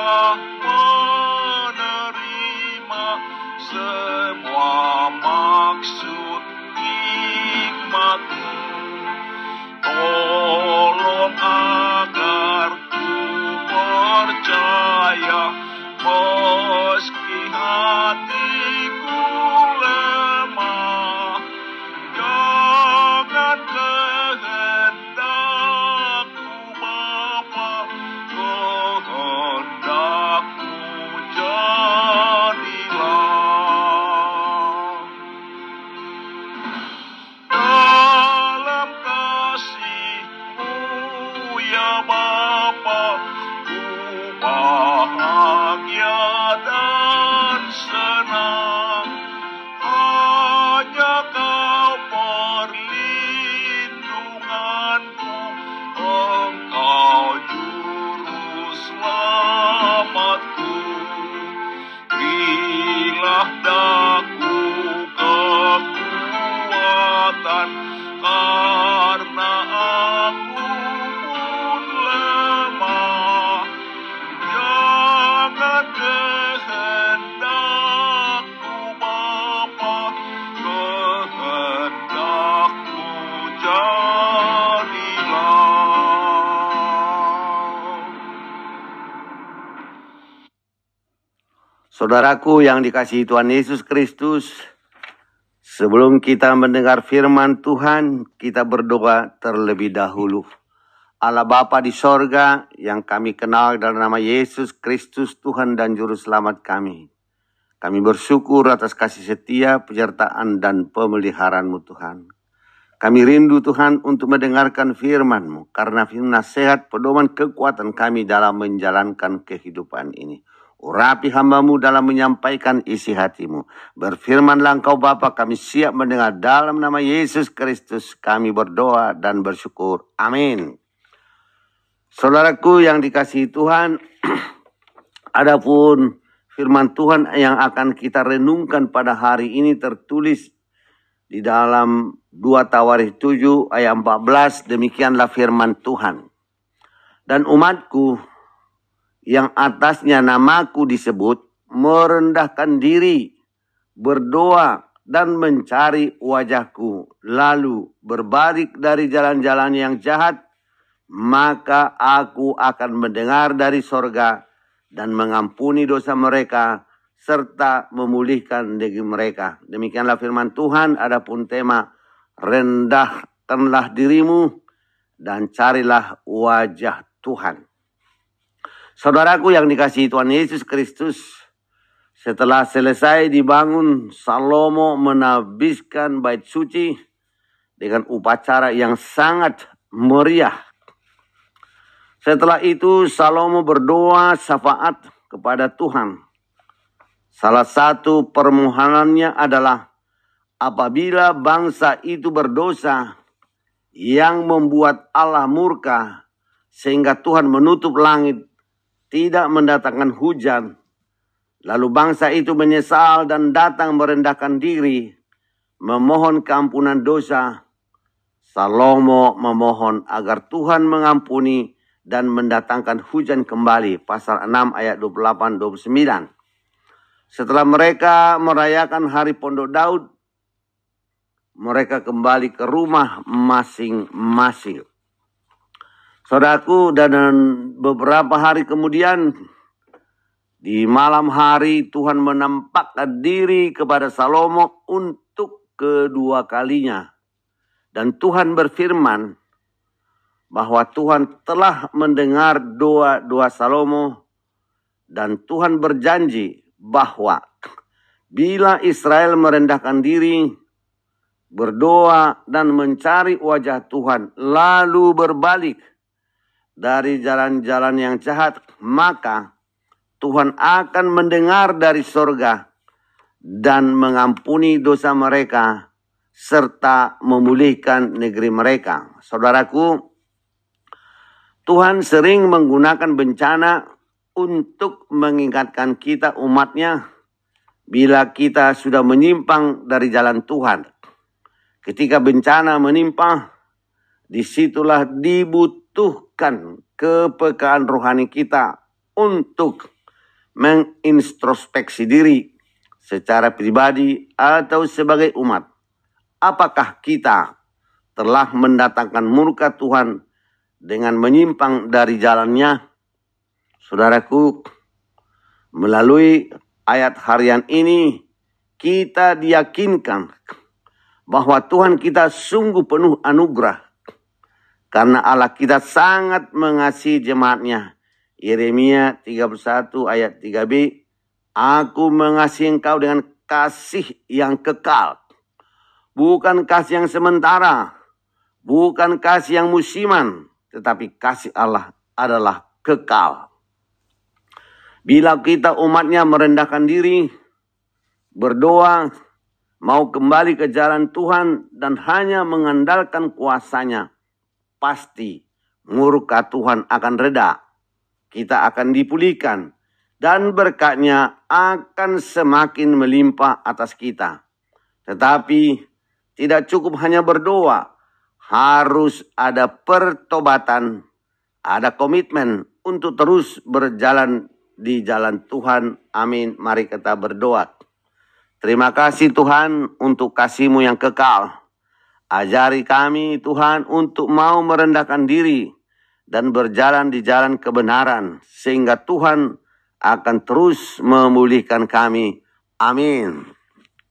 long Saudaraku yang dikasihi Tuhan Yesus Kristus, sebelum kita mendengar firman Tuhan, kita berdoa terlebih dahulu. Allah Bapa di sorga yang kami kenal dalam nama Yesus Kristus Tuhan dan Juru Selamat kami. Kami bersyukur atas kasih setia, penyertaan, dan pemeliharaanmu Tuhan. Kami rindu Tuhan untuk mendengarkan firman-Mu, karena firman nasihat pedoman kekuatan kami dalam menjalankan kehidupan ini. Urapi hambamu dalam menyampaikan isi hatimu. Berfirmanlah engkau Bapa kami siap mendengar dalam nama Yesus Kristus kami berdoa dan bersyukur. Amin. Saudaraku yang dikasihi Tuhan, adapun firman Tuhan yang akan kita renungkan pada hari ini tertulis di dalam 2 Tawarikh 7 ayat 14 demikianlah firman Tuhan. dan umatku yang atasnya namaku disebut merendahkan diri, berdoa dan mencari wajahku, lalu berbalik dari jalan-jalan yang jahat, maka aku akan mendengar dari sorga dan mengampuni dosa mereka serta memulihkan negeri mereka. Demikianlah firman Tuhan, adapun tema rendahkanlah dirimu dan carilah wajah Tuhan. Saudaraku yang dikasihi Tuhan Yesus Kristus, setelah selesai dibangun, Salomo menabiskan bait suci dengan upacara yang sangat meriah. Setelah itu Salomo berdoa syafaat kepada Tuhan. Salah satu permohonannya adalah apabila bangsa itu berdosa yang membuat Allah murka sehingga Tuhan menutup langit tidak mendatangkan hujan. Lalu bangsa itu menyesal dan datang merendahkan diri memohon keampunan dosa. Salomo memohon agar Tuhan mengampuni dan mendatangkan hujan kembali pasal 6 ayat 28 29 setelah mereka merayakan hari pondok Daud, mereka kembali ke rumah masing-masing. Saudaraku, dan beberapa hari kemudian, di malam hari Tuhan menampakkan diri kepada Salomo untuk kedua kalinya. Dan Tuhan berfirman bahwa Tuhan telah mendengar doa-doa Salomo dan Tuhan berjanji bahwa bila Israel merendahkan diri, berdoa dan mencari wajah Tuhan, lalu berbalik dari jalan-jalan yang jahat, maka Tuhan akan mendengar dari sorga dan mengampuni dosa mereka serta memulihkan negeri mereka. Saudaraku, Tuhan sering menggunakan bencana untuk mengingatkan kita umatnya bila kita sudah menyimpang dari jalan Tuhan. Ketika bencana menimpa, di situlah dibutuhkan kepekaan rohani kita untuk mengintrospeksi diri secara pribadi atau sebagai umat. Apakah kita telah mendatangkan murka Tuhan dengan menyimpang dari jalannya? Saudaraku, melalui ayat harian ini kita diyakinkan bahwa Tuhan kita sungguh penuh anugerah karena Allah kita sangat mengasihi jemaatnya. Yeremia 31 ayat 3b, Aku mengasihi engkau dengan kasih yang kekal. Bukan kasih yang sementara, bukan kasih yang musiman, tetapi kasih Allah adalah kekal. Bila kita umatnya merendahkan diri, berdoa, mau kembali ke jalan Tuhan dan hanya mengandalkan kuasanya, pasti murka Tuhan akan reda. Kita akan dipulihkan dan berkatnya akan semakin melimpah atas kita. Tetapi tidak cukup hanya berdoa, harus ada pertobatan, ada komitmen untuk terus berjalan di jalan Tuhan. Amin. Mari kita berdoa. Terima kasih Tuhan untuk kasih-Mu yang kekal. Ajari kami Tuhan untuk mau merendahkan diri dan berjalan di jalan kebenaran. Sehingga Tuhan akan terus memulihkan kami. Amin.